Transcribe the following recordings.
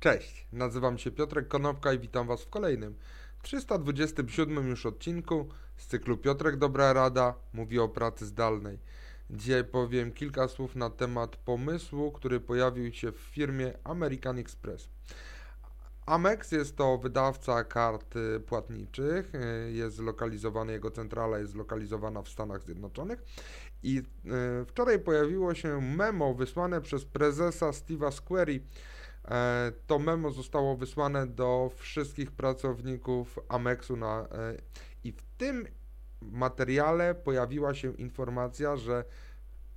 Cześć, nazywam się Piotrek Konopka i witam Was w kolejnym 327 już odcinku z cyklu Piotrek Dobra Rada mówi o pracy zdalnej. Dzisiaj powiem kilka słów na temat pomysłu, który pojawił się w firmie American Express. Amex jest to wydawca kart y, płatniczych, y, jest zlokalizowany, jego centrala jest zlokalizowana w Stanach Zjednoczonych i y, wczoraj pojawiło się memo wysłane przez prezesa Steve'a Squarey. E, to memo zostało wysłane do wszystkich pracowników Amexu na, i w tym materiale pojawiła się informacja, że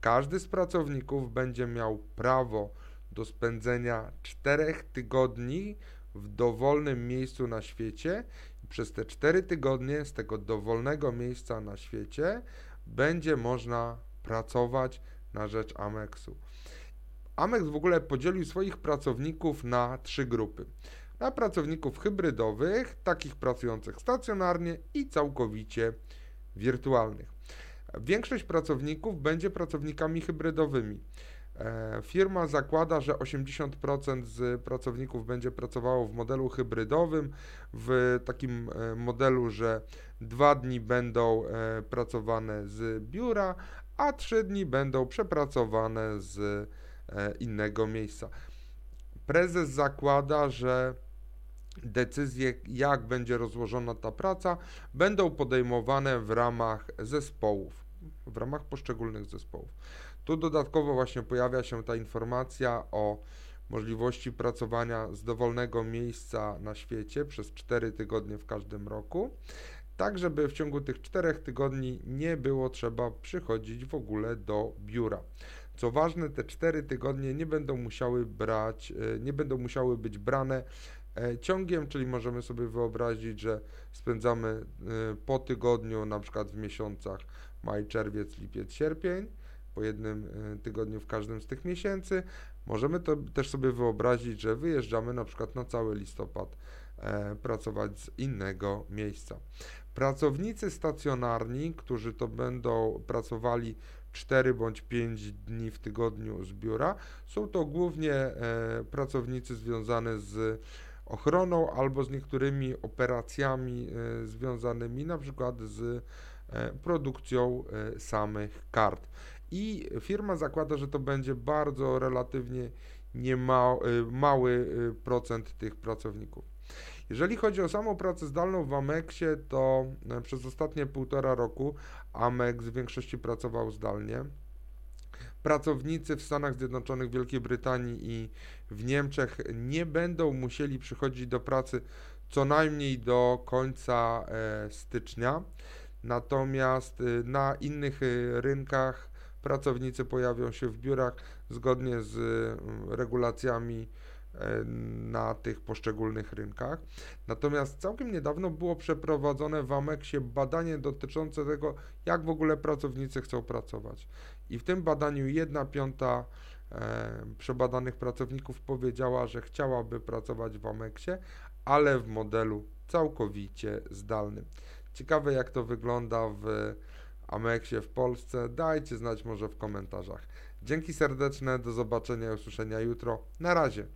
każdy z pracowników będzie miał prawo do spędzenia czterech tygodni w dowolnym miejscu na świecie przez te 4 tygodnie z tego dowolnego miejsca na świecie będzie można pracować na rzecz Amexu. Amex w ogóle podzielił swoich pracowników na trzy grupy. Na pracowników hybrydowych, takich pracujących stacjonarnie i całkowicie wirtualnych. Większość pracowników będzie pracownikami hybrydowymi. E, firma zakłada, że 80% z pracowników będzie pracowało w modelu hybrydowym, w takim e, modelu, że dwa dni będą e, pracowane z biura, a trzy dni będą przepracowane z innego miejsca. Prezes zakłada, że decyzje, jak będzie rozłożona ta praca, będą podejmowane w ramach zespołów, w ramach poszczególnych zespołów. Tu dodatkowo właśnie pojawia się ta informacja o możliwości pracowania z dowolnego miejsca na świecie przez 4 tygodnie w każdym roku, tak żeby w ciągu tych 4 tygodni nie było trzeba przychodzić w ogóle do biura. Co ważne, te 4 tygodnie nie będą musiały brać, e, nie będą musiały być brane e, ciągiem, czyli możemy sobie wyobrazić, że spędzamy e, po tygodniu, na przykład w miesiącach maj, czerwiec, lipiec, sierpień po jednym tygodniu w każdym z tych miesięcy. Możemy to też sobie wyobrazić, że wyjeżdżamy na przykład na cały listopad pracować z innego miejsca. Pracownicy stacjonarni, którzy to będą pracowali 4 bądź 5 dni w tygodniu z biura, są to głównie e, pracownicy związani z ochroną albo z niektórymi operacjami e, związanymi na przykład z e, produkcją samych kart i firma zakłada, że to będzie bardzo relatywnie niema, mały procent tych pracowników. Jeżeli chodzi o samą pracę zdalną w Amexie, to e, przez ostatnie półtora roku Amex w większości pracował zdalnie. Pracownicy w Stanach Zjednoczonych, Wielkiej Brytanii i w Niemczech nie będą musieli przychodzić do pracy co najmniej do końca e, stycznia. Natomiast y, na innych rynkach pracownicy pojawią się w biurach zgodnie z regulacjami e, na tych poszczególnych rynkach. Natomiast całkiem niedawno było przeprowadzone w Amexie badanie dotyczące tego, jak w ogóle pracownicy chcą pracować. I w tym badaniu jedna piąta e, przebadanych pracowników powiedziała, że chciałaby pracować w Amexie, ale w modelu całkowicie zdalnym. Ciekawe jak to wygląda w Ameksie w Polsce, dajcie znać może w komentarzach. Dzięki serdeczne, do zobaczenia i usłyszenia jutro. Na razie.